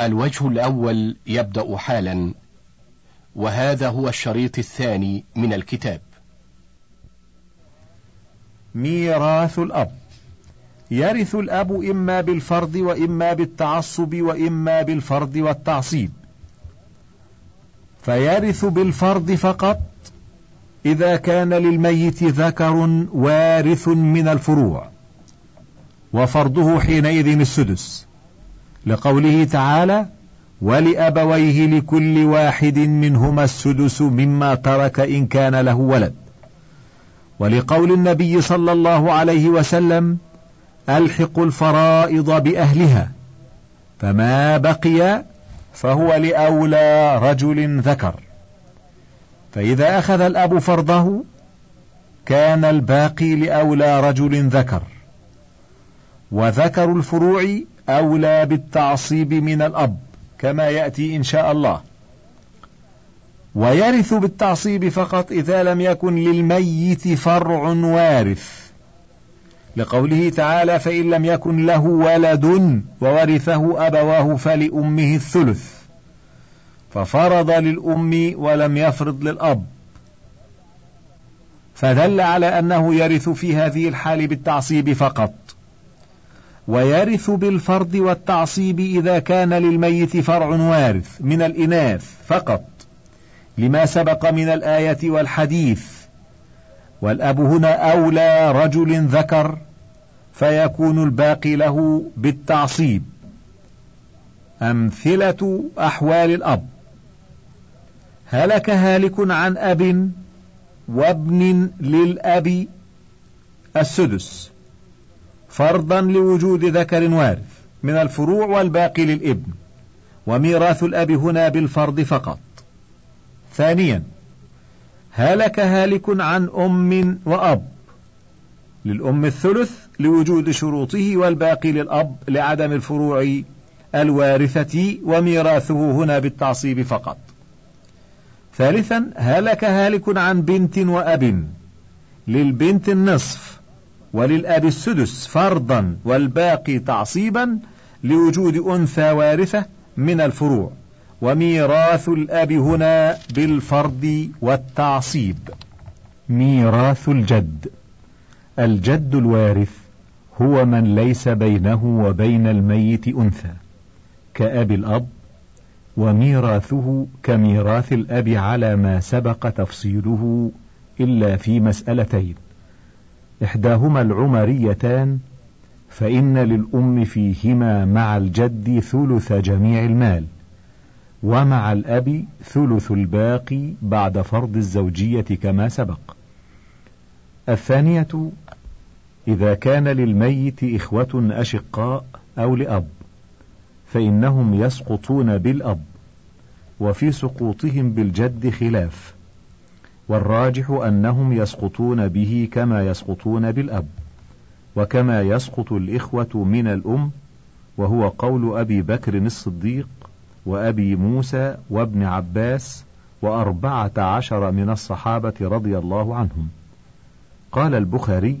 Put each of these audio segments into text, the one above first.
الوجه الأول يبدأ حالا وهذا هو الشريط الثاني من الكتاب. ميراث الأب. يرث الأب إما بالفرض وإما بالتعصب وإما بالفرض والتعصيب. فيرث بالفرض فقط إذا كان للميت ذكر وارث من الفروع وفرضه حينئذ السدس. لقوله تعالى ولأبويه لكل واحد منهما السدس مما ترك إن كان له ولد. ولقول النبي صلى الله عليه وسلم ألحق الفرائض بأهلها فما بقي فهو لأولى رجل ذكر. فإذا أخذ الأب فرضه كان الباقي لأولى رجل ذكر. وذكر الفروع أولى بالتعصيب من الأب كما يأتي إن شاء الله. ويرث بالتعصيب فقط إذا لم يكن للميت فرع وارث. لقوله تعالى فإن لم يكن له ولد وورثه أبواه فلأمه الثلث. ففرض للأم ولم يفرض للأب. فدل على أنه يرث في هذه الحال بالتعصيب فقط. ويرث بالفرض والتعصيب إذا كان للميت فرع وارث من الإناث فقط لما سبق من الآية والحديث والأب هنا أولى رجل ذكر فيكون الباقي له بالتعصيب. أمثلة أحوال الأب هلك هالك عن أب وابن للأب السدس. فرضا لوجود ذكر وارث من الفروع والباقي للابن وميراث الأب هنا بالفرض فقط. ثانيا هلك هالك عن أم وأب. للأم الثلث لوجود شروطه والباقي للأب لعدم الفروع الوارثة وميراثه هنا بالتعصيب فقط. ثالثا هلك هالك عن بنت وأب للبنت النصف. وللأب السدس فرضا والباقي تعصيبا لوجود أنثى وارثة من الفروع. وميراث الأب هنا بالفرض والتعصيب. ميراث الجد. الجد الوارث هو من ليس بينه وبين الميت أنثى كأب الأب وميراثه كميراث الأب على ما سبق تفصيله إلا في مسألتين. إحداهما العمريتان فإن للأم فيهما مع الجد ثلث جميع المال ومع الأب ثلث الباقي بعد فرض الزوجية كما سبق. الثانية إذا كان للميت إخوة أشقاء أو لأب فإنهم يسقطون بالأب وفي سقوطهم بالجد خلاف. والراجح أنهم يسقطون به كما يسقطون بالأب وكما يسقط الإخوة من الأم وهو قول أبي بكر الصديق وأبي موسى وابن عباس وأربعة عشر من الصحابة رضي الله عنهم. قال البخاري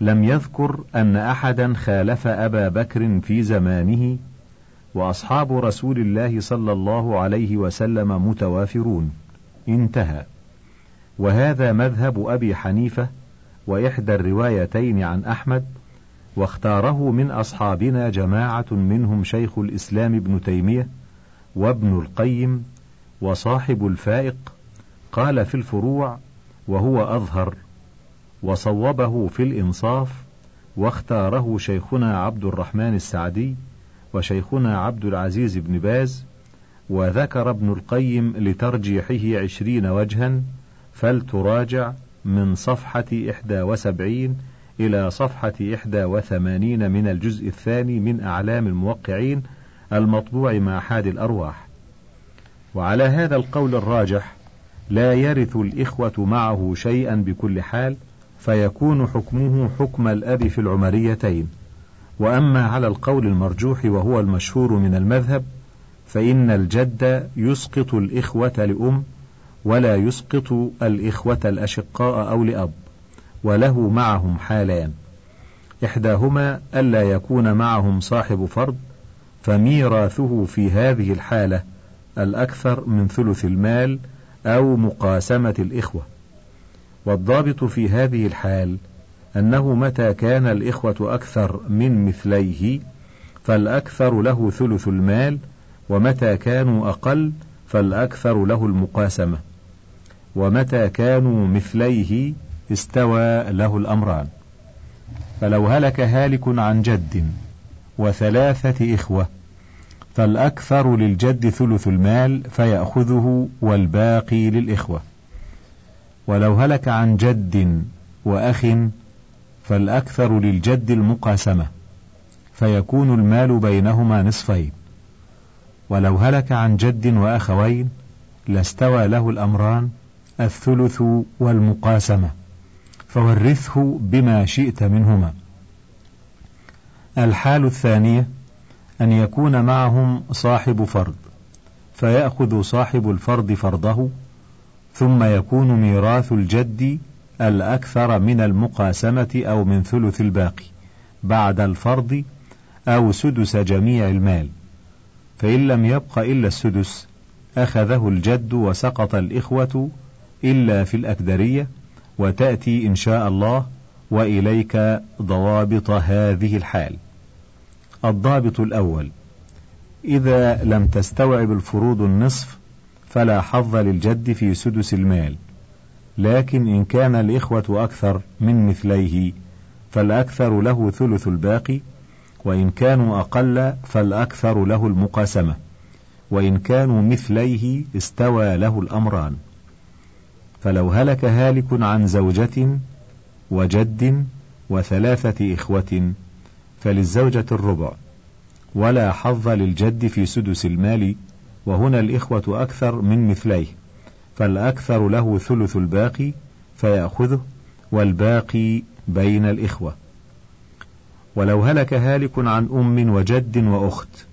لم يذكر أن أحدا خالف أبا بكر في زمانه وأصحاب رسول الله صلى الله عليه وسلم متوافرون. انتهى. وهذا مذهب أبي حنيفة وإحدى الروايتين عن أحمد واختاره من أصحابنا جماعة منهم شيخ الإسلام ابن تيمية وابن القيم وصاحب الفائق قال في الفروع وهو أظهر وصوبه في الإنصاف واختاره شيخنا عبد الرحمن السعدي وشيخنا عبد العزيز بن باز وذكر ابن القيم لترجيحه عشرين وجها فلتراجع من صفحة إحدى وسبعين إلى صفحة إحدى وثمانين من الجزء الثاني من أعلام الموقعين المطبوع مع حاد الأرواح. وعلى هذا القول الراجح لا يرث الإخوة معه شيئا بكل حال فيكون حكمه حكم الأب في العمريتين. وأما على القول المرجوح وهو المشهور من المذهب فإن الجد يسقط الإخوة لأم ولا يسقط الإخوة الأشقاء أو لأب وله معهم حالان. إحداهما ألا يكون معهم صاحب فرض فميراثه في هذه الحالة الأكثر من ثلث المال أو مقاسمة الإخوة. والضابط في هذه الحال أنه متى كان الإخوة أكثر من مثليه فالأكثر له ثلث المال ومتى كانوا أقل فالأكثر له المقاسمة. ومتى كانوا مثليه استوى له الأمران. فلو هلك هالك عن جد وثلاثة إخوة فالأكثر للجد ثلث المال فيأخذه والباقي للإخوة. ولو هلك عن جد وأخ فالأكثر للجد المقاسمة فيكون المال بينهما نصفين. ولو هلك عن جد وأخوين لاستوى له الأمران الثلث والمقاسمة فورثه بما شئت منهما. الحال الثانية أن يكون معهم صاحب فرض فيأخذ صاحب الفرض فرضه ثم يكون ميراث الجد الأكثر من المقاسمة أو من ثلث الباقي بعد الفرض أو سدس جميع المال. فإن لم يبق إلا السدس أخذه الجد وسقط الإخوة إلا في الأكدرية وتأتي إن شاء الله وإليك ضوابط هذه الحال. الضابط الأول إذا لم تستوعب الفروض النصف فلا حظ للجد في سدس المال لكن إن كان الإخوة أكثر من مثليه فالأكثر له ثلث الباقي وإن كانوا أقل فالأكثر له المقاسمة وإن كانوا مثليه استوى له الأمران. فلو هلك هالك عن زوجة وجد وثلاثة إخوة فللزوجة الربع ولا حظ للجد في سدس المال وهنا الإخوة أكثر من مثليه فالأكثر له ثلث الباقي فيأخذه والباقي بين الإخوة. ولو هلك هالك عن أم وجد وأخت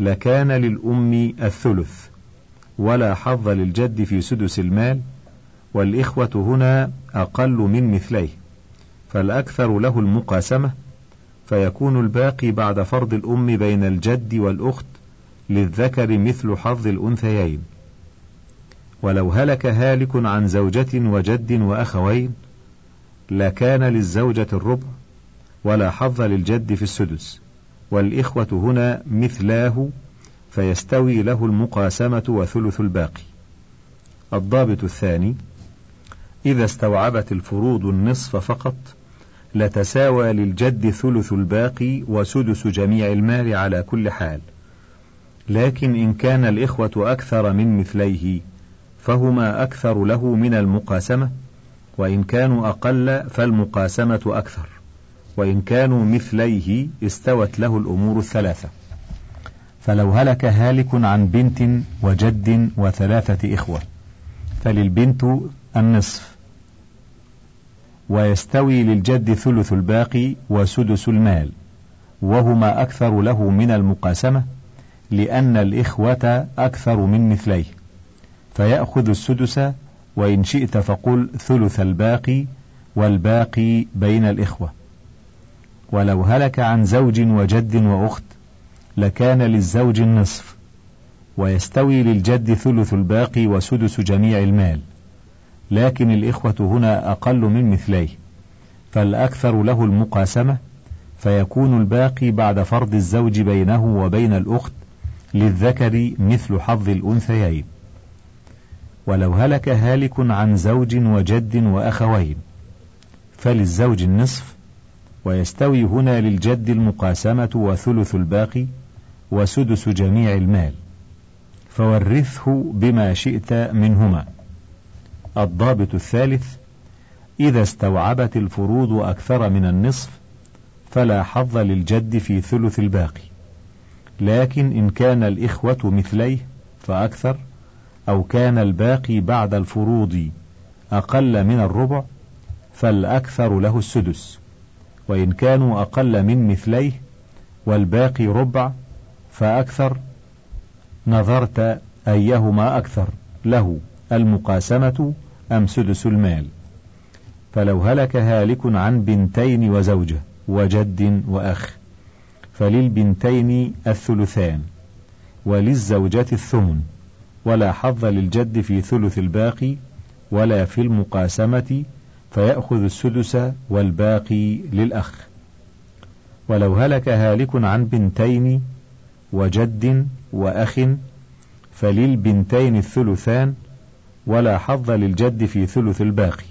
لكان للأم الثلث ولا حظ للجد في سدس المال والإخوة هنا أقل من مثليه فالأكثر له المقاسمة فيكون الباقي بعد فرض الأم بين الجد والأخت للذكر مثل حظ الأنثيين. ولو هلك هالك عن زوجة وجد وأخوين لكان للزوجة الربع ولا حظ للجد في السدس. والإخوة هنا مثلاه فيستوي له المقاسمة وثلث الباقي. الضابط الثاني إذا استوعبت الفروض النصف فقط لتساوى للجد ثلث الباقي وسدس جميع المال على كل حال. لكن إن كان الإخوة أكثر من مثليه فهما أكثر له من المقاسمة وإن كانوا أقل فالمقاسمة أكثر. وإن كانوا مثليه استوت له الأمور الثلاثة. فلو هلك هالك عن بنت وجد وثلاثة إخوة فللبنت النصف ويستوي للجد ثلث الباقي وسدس المال وهما أكثر له من المقاسمة لأن الإخوة أكثر من مثليه. فيأخذ السدس وإن شئت فقل ثلث الباقي والباقي بين الإخوة. ولو هلك عن زوج وجد وأخت لكان للزوج النصف ويستوي للجد ثلث الباقي وسدس جميع المال لكن الإخوة هنا أقل من مثليه فالأكثر له المقاسمة فيكون الباقي بعد فرض الزوج بينه وبين الأخت للذكر مثل حظ الأنثيين. ولو هلك هالك عن زوج وجد وأخوين فللزوج النصف ويستوي هنا للجد المقاسمة وثلث الباقي وسدس جميع المال. فورثه بما شئت منهما. الضابط الثالث إذا استوعبت الفروض أكثر من النصف فلا حظ للجد في ثلث الباقي. لكن إن كان الإخوة مثليه فأكثر أو كان الباقي بعد الفروض أقل من الربع فالأكثر له السدس. وإن كانوا أقل من مثليه والباقي ربع فأكثر نظرت أيهما أكثر له المقاسمة أم سدس المال؟ فلو هلك هالك عن بنتين وزوجة وجد وأخ فللبنتين الثلثان وللزوجة الثمن ولا حظ للجد في ثلث الباقي ولا في المقاسمة فيأخذ السدس والباقي للأخ. ولو هلك هالك عن بنتين وجد وأخ فللبنتين الثلثان ولا حظ للجد في ثلث الباقي.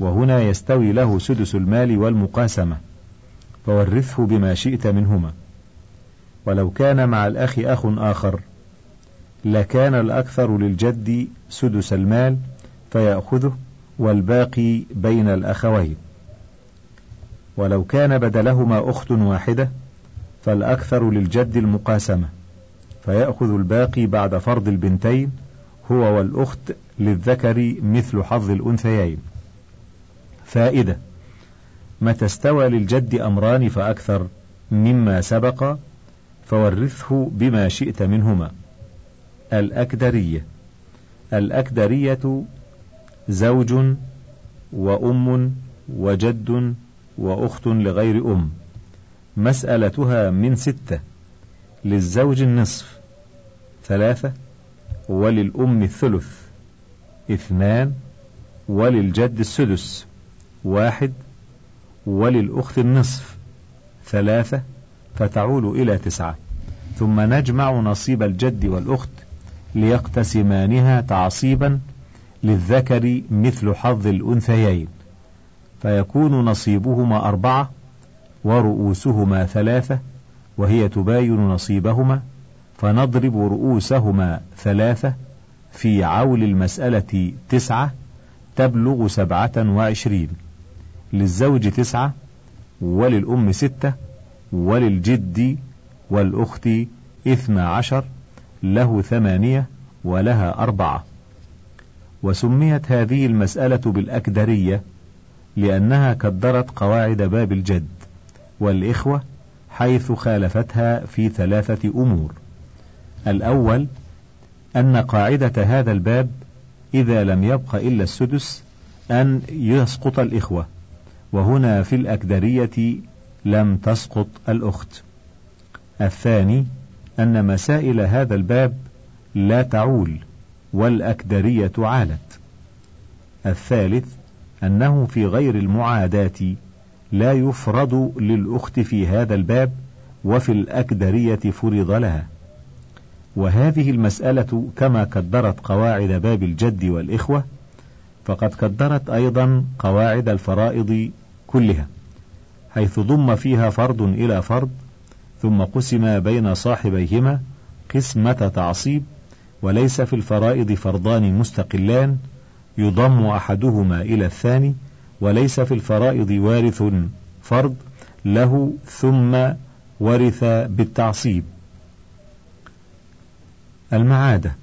وهنا يستوي له سدس المال والمقاسمة فورثه بما شئت منهما. ولو كان مع الأخ أخ آخر لكان الأكثر للجد سدس المال فيأخذه والباقي بين الأخوين. ولو كان بدلهما أخت واحدة فالأكثر للجد المقاسمة. فيأخذ الباقي بعد فرض البنتين هو والأخت للذكر مثل حظ الأنثيين. فائدة متى استوى للجد أمران فأكثر مما سبق فورثه بما شئت منهما. الأكدرية الأكدرية زوج وأم وجد وأخت لغير أم. مسألتها من ستة للزوج النصف. ثلاثة وللأم الثلث. اثنان وللجد السدس. واحد وللأخت النصف. ثلاثة فتعول إلى تسعة. ثم نجمع نصيب الجد والأخت ليقتسمانها تعصيبا للذكر مثل حظ الأنثيين فيكون نصيبهما أربعة ورؤوسهما ثلاثة وهي تباين نصيبهما فنضرب رؤوسهما ثلاثة في عول المسألة تسعة تبلغ سبعة وعشرين للزوج تسعة وللأم ستة وللجد والأخت اثنى عشر له ثمانية ولها أربعة. وسميت هذه المسألة بالأكدرية لأنها كدرت قواعد باب الجد والإخوة حيث خالفتها في ثلاثة أمور. الأول أن قاعدة هذا الباب إذا لم يبق إلا السدس أن يسقط الإخوة وهنا في الأكدرية لم تسقط الأخت. الثاني أن مسائل هذا الباب لا تعول. والأكدرية عالت. الثالث أنه في غير المعاداة لا يفرض للأخت في هذا الباب وفي الأكدرية فرض لها. وهذه المسألة كما كدرت قواعد باب الجد والإخوة فقد كدرت أيضا قواعد الفرائض كلها حيث ضم فيها فرض إلى فرض ثم قسم بين صاحبيهما قسمة تعصيب وليس في الفرائض فرضان مستقلان يضم أحدهما إلى الثاني وليس في الفرائض وارث فرض له ثم ورث بالتعصيب. المعادة.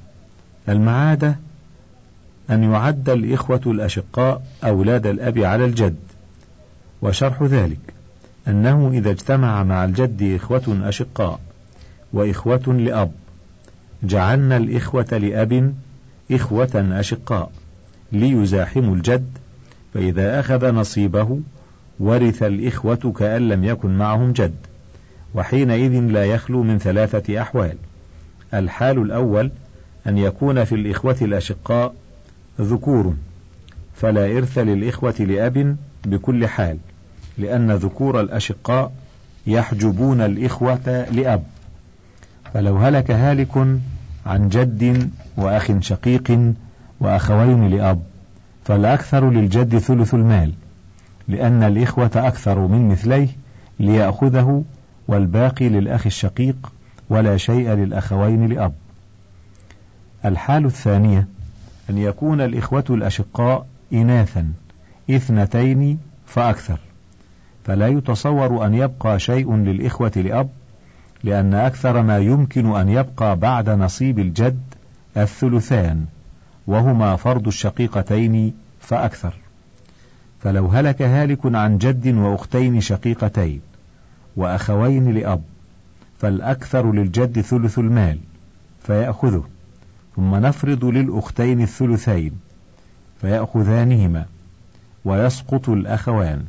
المعادة أن يعد الإخوة الأشقاء أولاد الأب على الجد. وشرح ذلك. أنه إذا اجتمع مع الجد إخوة أشقاء وإخوة لأب. جعلنا الإخوة لأب إخوة أشقاء ليزاحموا الجد فإذا أخذ نصيبه ورث الإخوة كأن لم يكن معهم جد. وحينئذ لا يخلو من ثلاثة أحوال. الحال الأول أن يكون في الإخوة الأشقاء ذكور فلا إرث للإخوة لأب بكل حال لأن ذكور الأشقاء يحجبون الإخوة لأب. فلو هلك هالك عن جد وأخ شقيق وأخوين لأب فالأكثر للجد ثلث المال لأن الإخوة أكثر من مثليه ليأخذه والباقي للأخ الشقيق ولا شيء للأخوين لأب. الحال الثانية أن يكون الإخوة الأشقاء إناثا إثنتين فأكثر فلا يتصور أن يبقى شيء للإخوة لأب لأن أكثر ما يمكن أن يبقى بعد نصيب الجد الثلثان وهما فرض الشقيقتين فأكثر. فلو هلك هالك عن جد وأختين شقيقتين وأخوين لأب فالأكثر للجد ثلث المال فيأخذه. ثم نفرض للأختين الثلثين فيأخذانهما ويسقط الأخوان.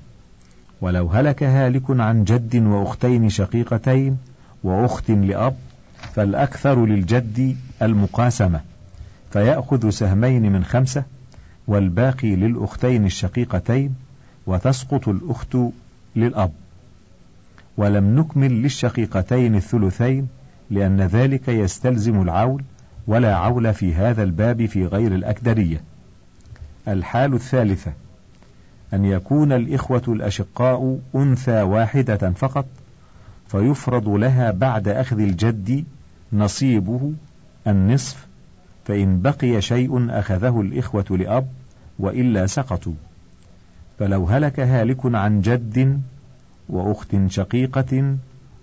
ولو هلك هالك عن جد وأختين شقيقتين وأخت لأب فالأكثر للجد المقاسمة. فيأخذ سهمين من خمسة والباقي للأختين الشقيقتين وتسقط الأخت للأب. ولم نكمل للشقيقتين الثلثين لأن ذلك يستلزم العول ولا عول في هذا الباب في غير الأكدرية. الحال الثالثة أن يكون الإخوة الأشقاء أنثى واحدة فقط فيفرض لها بعد أخذ الجد نصيبه النصف فإن بقي شيء أخذه الإخوة لأب وإلا سقطوا. فلو هلك هالك عن جد وأخت شقيقة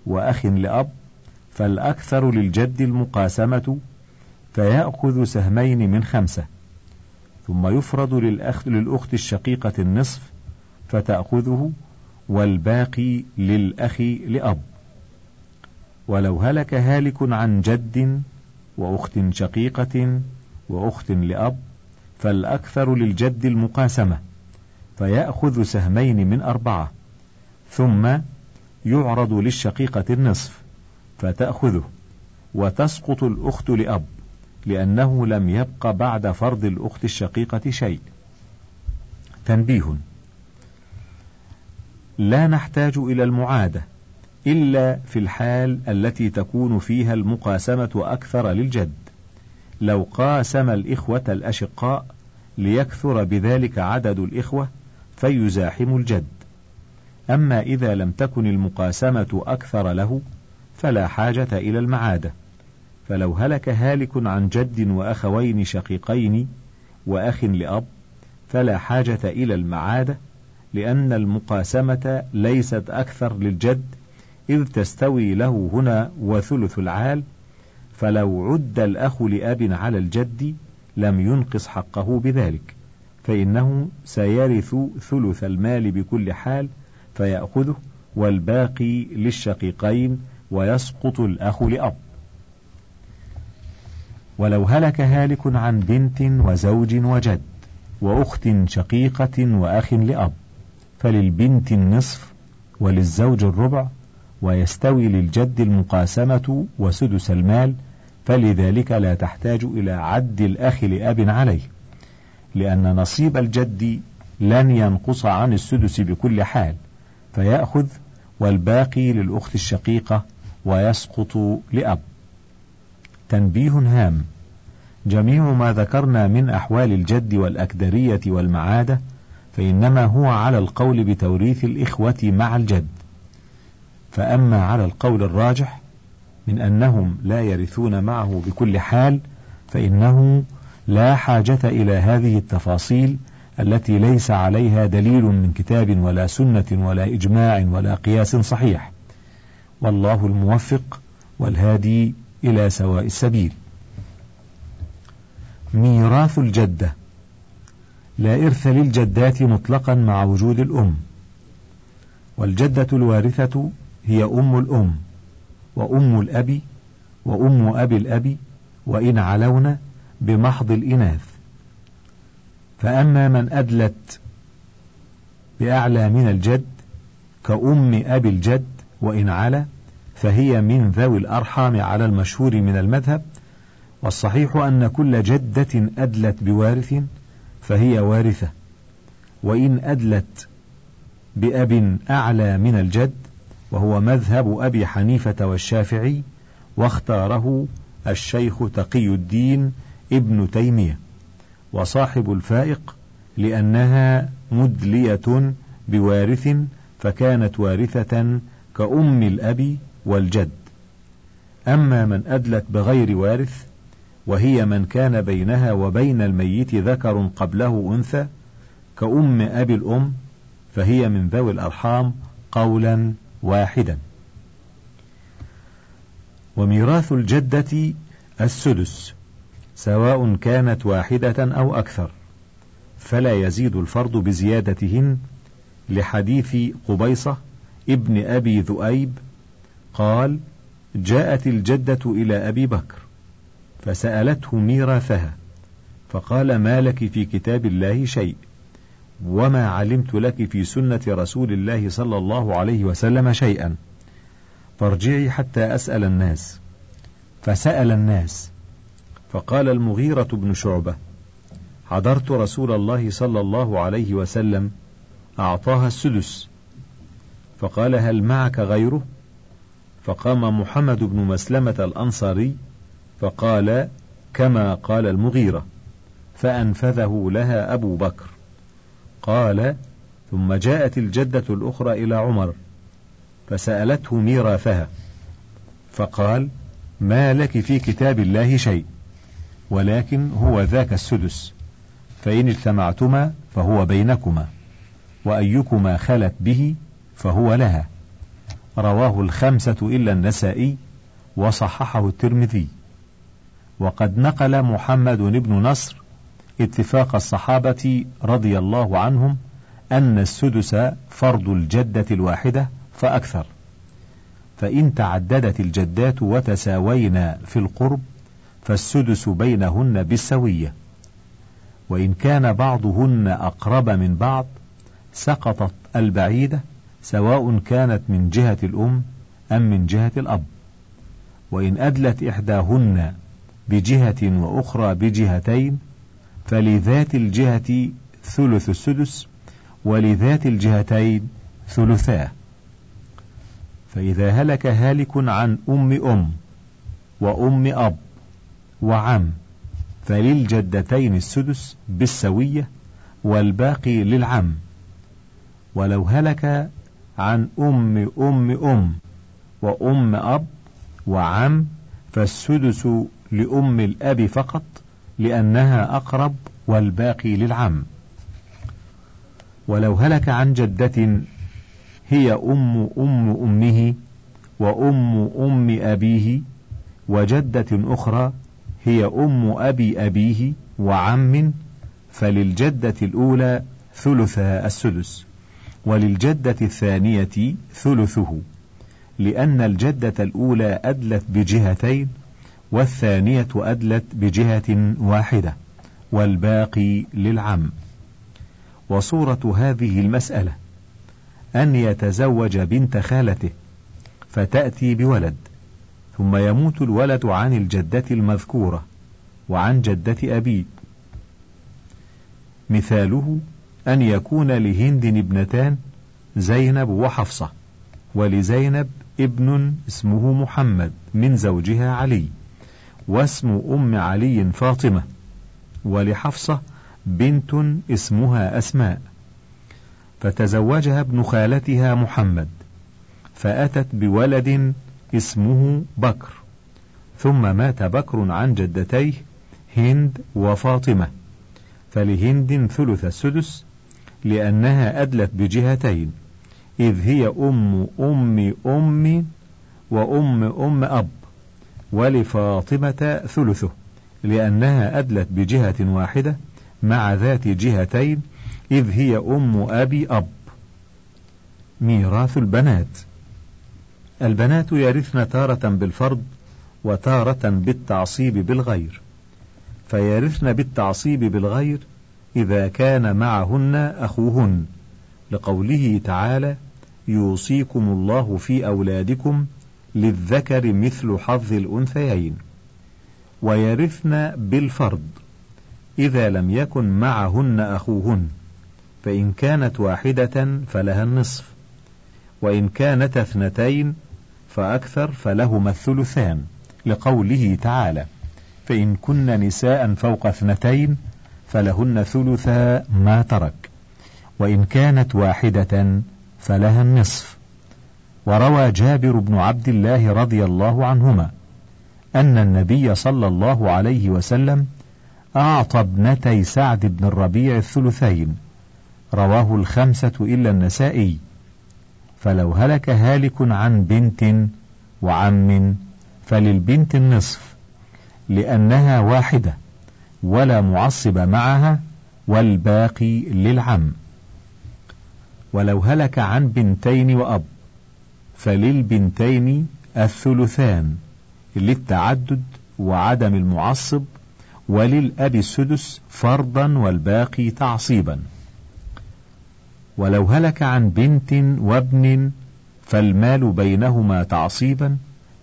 وأخ لأب فالأكثر للجد المقاسمة فيأخذ سهمين من خمسة. ثم يفرض للأخ للأخت الشقيقة النصف فتأخذه والباقي للأخ لأب. ولو هلك هالك عن جد وأخت شقيقة وأخت لأب فالأكثر للجد المقاسمة فيأخذ سهمين من أربعة ثم يعرض للشقيقة النصف فتأخذه وتسقط الأخت لأب لأنه لم يبق بعد فرض الأخت الشقيقة شيء. تنبيه: لا نحتاج إلى المعادة إلا في الحال التي تكون فيها المقاسمة أكثر للجد. لو قاسم الإخوة الأشقاء ليكثر بذلك عدد الإخوة فيزاحم الجد. أما إذا لم تكن المقاسمة أكثر له فلا حاجة إلى المعادة. فلو هلك هالك عن جد وأخوين شقيقين وأخ لأب فلا حاجة إلى المعادة لأن المقاسمة ليست أكثر للجد إذ تستوي له هنا وثلث العال فلو عد الأخ لأب على الجد لم ينقص حقه بذلك فإنه سيرث ثلث المال بكل حال فيأخذه والباقي للشقيقين ويسقط الأخ لأب. ولو هلك هالك عن بنت وزوج وجد وأخت شقيقة وأخ لأب فللبنت النصف وللزوج الربع ويستوي للجد المقاسمة وسدس المال فلذلك لا تحتاج إلى عد الأخ لأب عليه لأن نصيب الجد لن ينقص عن السدس بكل حال فيأخذ والباقي للأخت الشقيقة ويسقط لأب. تنبيه هام جميع ما ذكرنا من أحوال الجد والأكدرية والمعادة فإنما هو على القول بتوريث الإخوة مع الجد. فأما على القول الراجح من أنهم لا يرثون معه بكل حال فإنه لا حاجة إلى هذه التفاصيل التي ليس عليها دليل من كتاب ولا سنة ولا إجماع ولا قياس صحيح. والله الموفق والهادي إلى سواء السبيل. ميراث الجدة. لا إرث للجدات مطلقا مع وجود الأم، والجدة الوارثة هي أم الأم، وأم الأب، وأم أبي الأب، وإن علون بمحض الإناث. فأما من أدلت بأعلى من الجد كأم أبي الجد وإن علا فهي من ذوي الأرحام على المشهور من المذهب والصحيح أن كل جدة أدلت بوارث فهي وارثة وإن أدلت بأب أعلى من الجد وهو مذهب أبي حنيفة والشافعي واختاره الشيخ تقي الدين ابن تيمية وصاحب الفائق لأنها مدلية بوارث فكانت وارثة كأم الأب والجد. أما من أدلت بغير وارث وهي من كان بينها وبين الميت ذكر قبله أنثى كأم أبي الأم فهي من ذوي الأرحام قولا. واحدا. وميراث الجدة السدس سواء كانت واحدة أو أكثر فلا يزيد الفرض بزيادتهن لحديث قبيصة ابن أبي ذؤيب قال جاءت الجدة إلى أبي بكر فسألته ميراثها فقال ما لك في كتاب الله شيء؟ وما علمت لك في سنة رسول الله صلى الله عليه وسلم شيئا. فارجعي حتى أسأل الناس. فسأل الناس. فقال المغيرة بن شعبة حضرت رسول الله صلى الله عليه وسلم أعطاها السدس. فقال هل معك غيره؟ فقام محمد بن مسلمة الأنصاري فقال كما قال المغيرة. فأنفذه لها أبو بكر. قال ثم جاءت الجدة الأخرى إلى عمر فسألته ميراثها فقال ما لك في كتاب الله شيء ولكن هو ذاك السدس فإن اجتمعتما فهو بينكما وأيكما خلت به فهو لها. رواه الخمسة إلا النسائي وصححه الترمذي. وقد نقل محمد بن نصر اتفاق الصحابة رضي الله عنهم أن السدس فرض الجدة الواحدة فأكثر. فإن تعددت الجدات وتساوينا في القرب فالسدس بينهن بالسوية. وإن كان بعضهن أقرب من بعض سقطت البعيدة سواء كانت من جهة الأم أم من جهة الأب. وإن أدلت إحداهن بجهة وأخرى بجهتين فلذات الجهة ثلث السدس ولذات الجهتين ثلثاه فإذا هلك هالك عن أم أم وأم أب وعم فللجدتين السدس بالسوية والباقي للعم. ولو هلك عن أم أم أم وأم أب وعم فالسدس لأم الأب فقط لأنها أقرب والباقي للعم. ولو هلك عن جدة هي أم أم أمه وأم أم أبيه وجدة أخرى هي أم أبي أبيه وعم فللجدة الأولى ثلثها السدس وللجدة الثانية ثلثه لأن الجدة الأولى أدلت بجهتين والثانية أدلت بجهة واحدة والباقي للعم. وصورة هذه المسألة أن يتزوج بنت خالته فتأتي بولد ثم يموت الولد عن الجدة المذكورة وعن جدة أبيه مثاله أن يكون لهند ابنتان زينب وحفصة ولزينب ابن اسمه محمد من زوجها علي. واسم أم علي فاطمة ولحفصة بنت اسمها أسماء. فتزوجها ابن خالتها محمد فأتت بولد اسمه بكر. ثم مات بكر عن جدتيه هند وفاطمة. فلهند ثلث السدس لأنها أدلت بجهتين إذ هي أم أم أم وأم أم أب. ولفاطمة ثلثه لأنها أدلت بجهة واحدة مع ذات جهتين إذ هي أم أبي أب. ميراث البنات. البنات يرثن تارة بالفرض وتارة بالتعصيب بالغير. فيرثن بالتعصيب بالغير إذا كان معهن أخوهن لقوله تعالى يوصيكم الله في أولادكم للذكر مثل حظ الأنثيين ويرثن بالفرض إذا لم يكن معهن أخوهن فإن كانت واحدة فلها النصف وإن كانتا اثنتين فأكثر فلهما الثلثان لقوله تعالى فإن كن نساء فوق اثنتين فلهن ثلثا ما ترك وإن كانت واحدة فلها النصف. وروى جابر بن عبد الله رضي الله عنهما أن النبي صلى الله عليه وسلم أعطى ابنتي سعد بن الربيع الثلثين. رواه الخمسة إلا النسائي. فلو هلك هالك عن بنت وعم فللبنت النصف لأنها واحدة ولا معصب معها والباقي للعم. ولو هلك عن بنتين وأب فللبنتين الثلثان للتعدد وعدم المعصب وللأب السدس فرضا والباقي تعصيبا. ولو هلك عن بنت وابن فالمال بينهما تعصيبا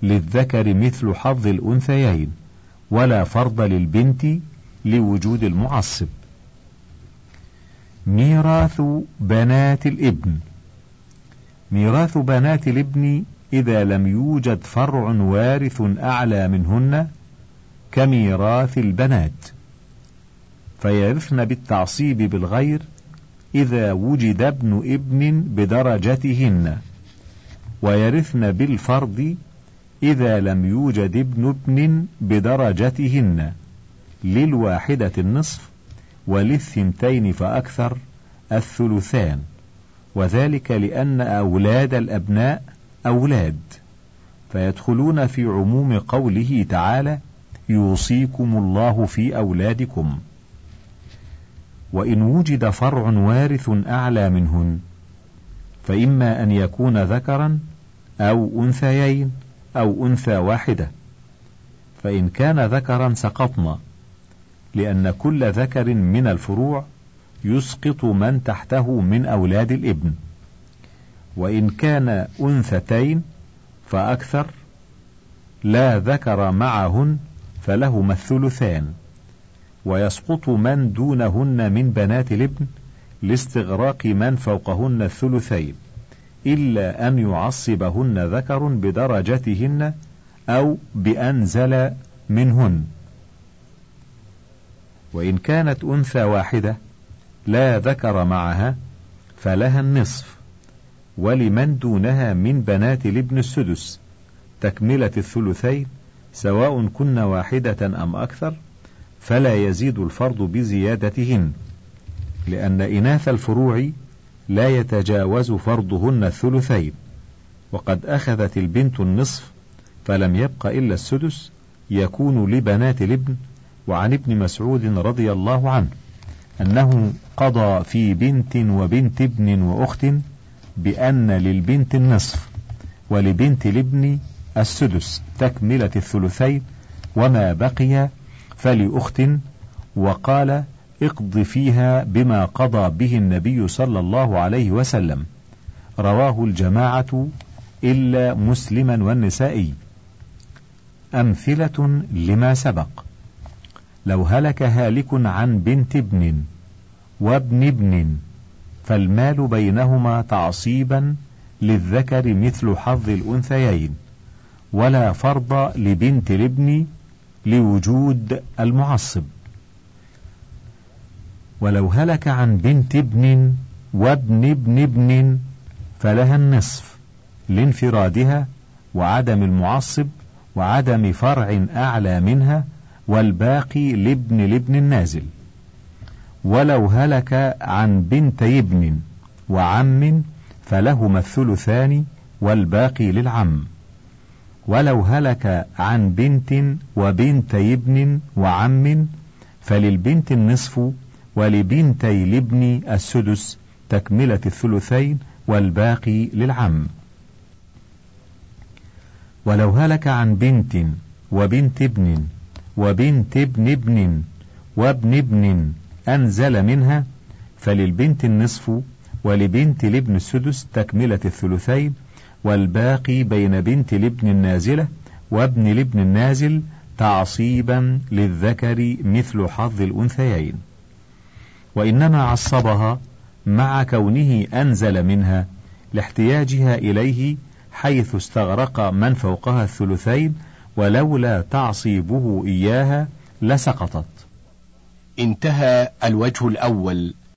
للذكر مثل حظ الأنثيين ولا فرض للبنت لوجود المعصب. ميراث بنات الابن. ميراث بنات الابن إذا لم يوجد فرع وارث أعلى منهن كميراث البنات. فيرثن بالتعصيب بالغير إذا وجد ابن ابن بدرجتهن. ويرثن بالفرض إذا لم يوجد ابن ابن بدرجتهن. للواحدة النصف وللثنتين فأكثر الثلثان. وذلك لأن أولاد الأبناء أولاد فيدخلون في عموم قوله تعالى يوصيكم الله في أولادكم. وإن وجد فرع وارث أعلى منهن فإما أن يكون ذكرا أو أنثيين أو أنثى واحدة. فإن كان ذكرا سقطنا لأن كل ذكر من الفروع يسقط من تحته من أولاد الابن. وإن كان أنثتين فأكثر لا ذكر معهن فلهما الثلثان. ويسقط من دونهن من بنات الابن لاستغراق من فوقهن الثلثين إلا أن يعصبهن ذكر بدرجتهن أو بأنزل منهن. وإن كانت أنثى واحدة لا ذكر معها فلها النصف ولمن دونها من بنات الابن السدس تكملة الثلثين سواء كن واحدة أم أكثر فلا يزيد الفرض بزيادتهن لأن إناث الفروع لا يتجاوز فرضهن الثلثين وقد أخذت البنت النصف فلم يبق إلا السدس يكون لبنات الابن وعن ابن مسعود رضي الله عنه أنه قضى في بنت وبنت ابن وأخت بأن للبنت النصف ولبنت الابن السدس تكملة الثلثين وما بقي فلأخت وقال اقض فيها بما قضى به النبي صلى الله عليه وسلم. رواه الجماعة إلا مسلما والنسائي. أمثلة لما سبق. لو هلك هالك عن بنت ابن. وابن ابن فالمال بينهما تعصيبا للذكر مثل حظ الأنثيين ولا فرض لبنت الابن لوجود المعصب. ولو هلك عن بنت ابن وابن ابن ابن فلها النصف لانفرادها وعدم المعصب وعدم فرع أعلى منها والباقي لابن لابن النازل. ولو هلك عن بنتي ابن وعم فلهما الثلثان والباقي للعم. ولو هلك عن بنت وبنتي ابن وعم فللبنت النصف ولبنتي الابن السدس تكملة الثلثين والباقي للعم. ولو هلك عن بنت وبنت ابن وبنت ابن ابن وابن ابن أنزل منها فللبنت النصف ولبنت الابن السدس تكملة الثلثين والباقي بين بنت الابن النازلة وابن الابن النازل تعصيبا للذكر مثل حظ الأنثيين. وإنما عصبها مع كونه أنزل منها لاحتياجها إليه حيث استغرق من فوقها الثلثين ولولا تعصيبه إياها لسقطت. انتهى الوجه الأول.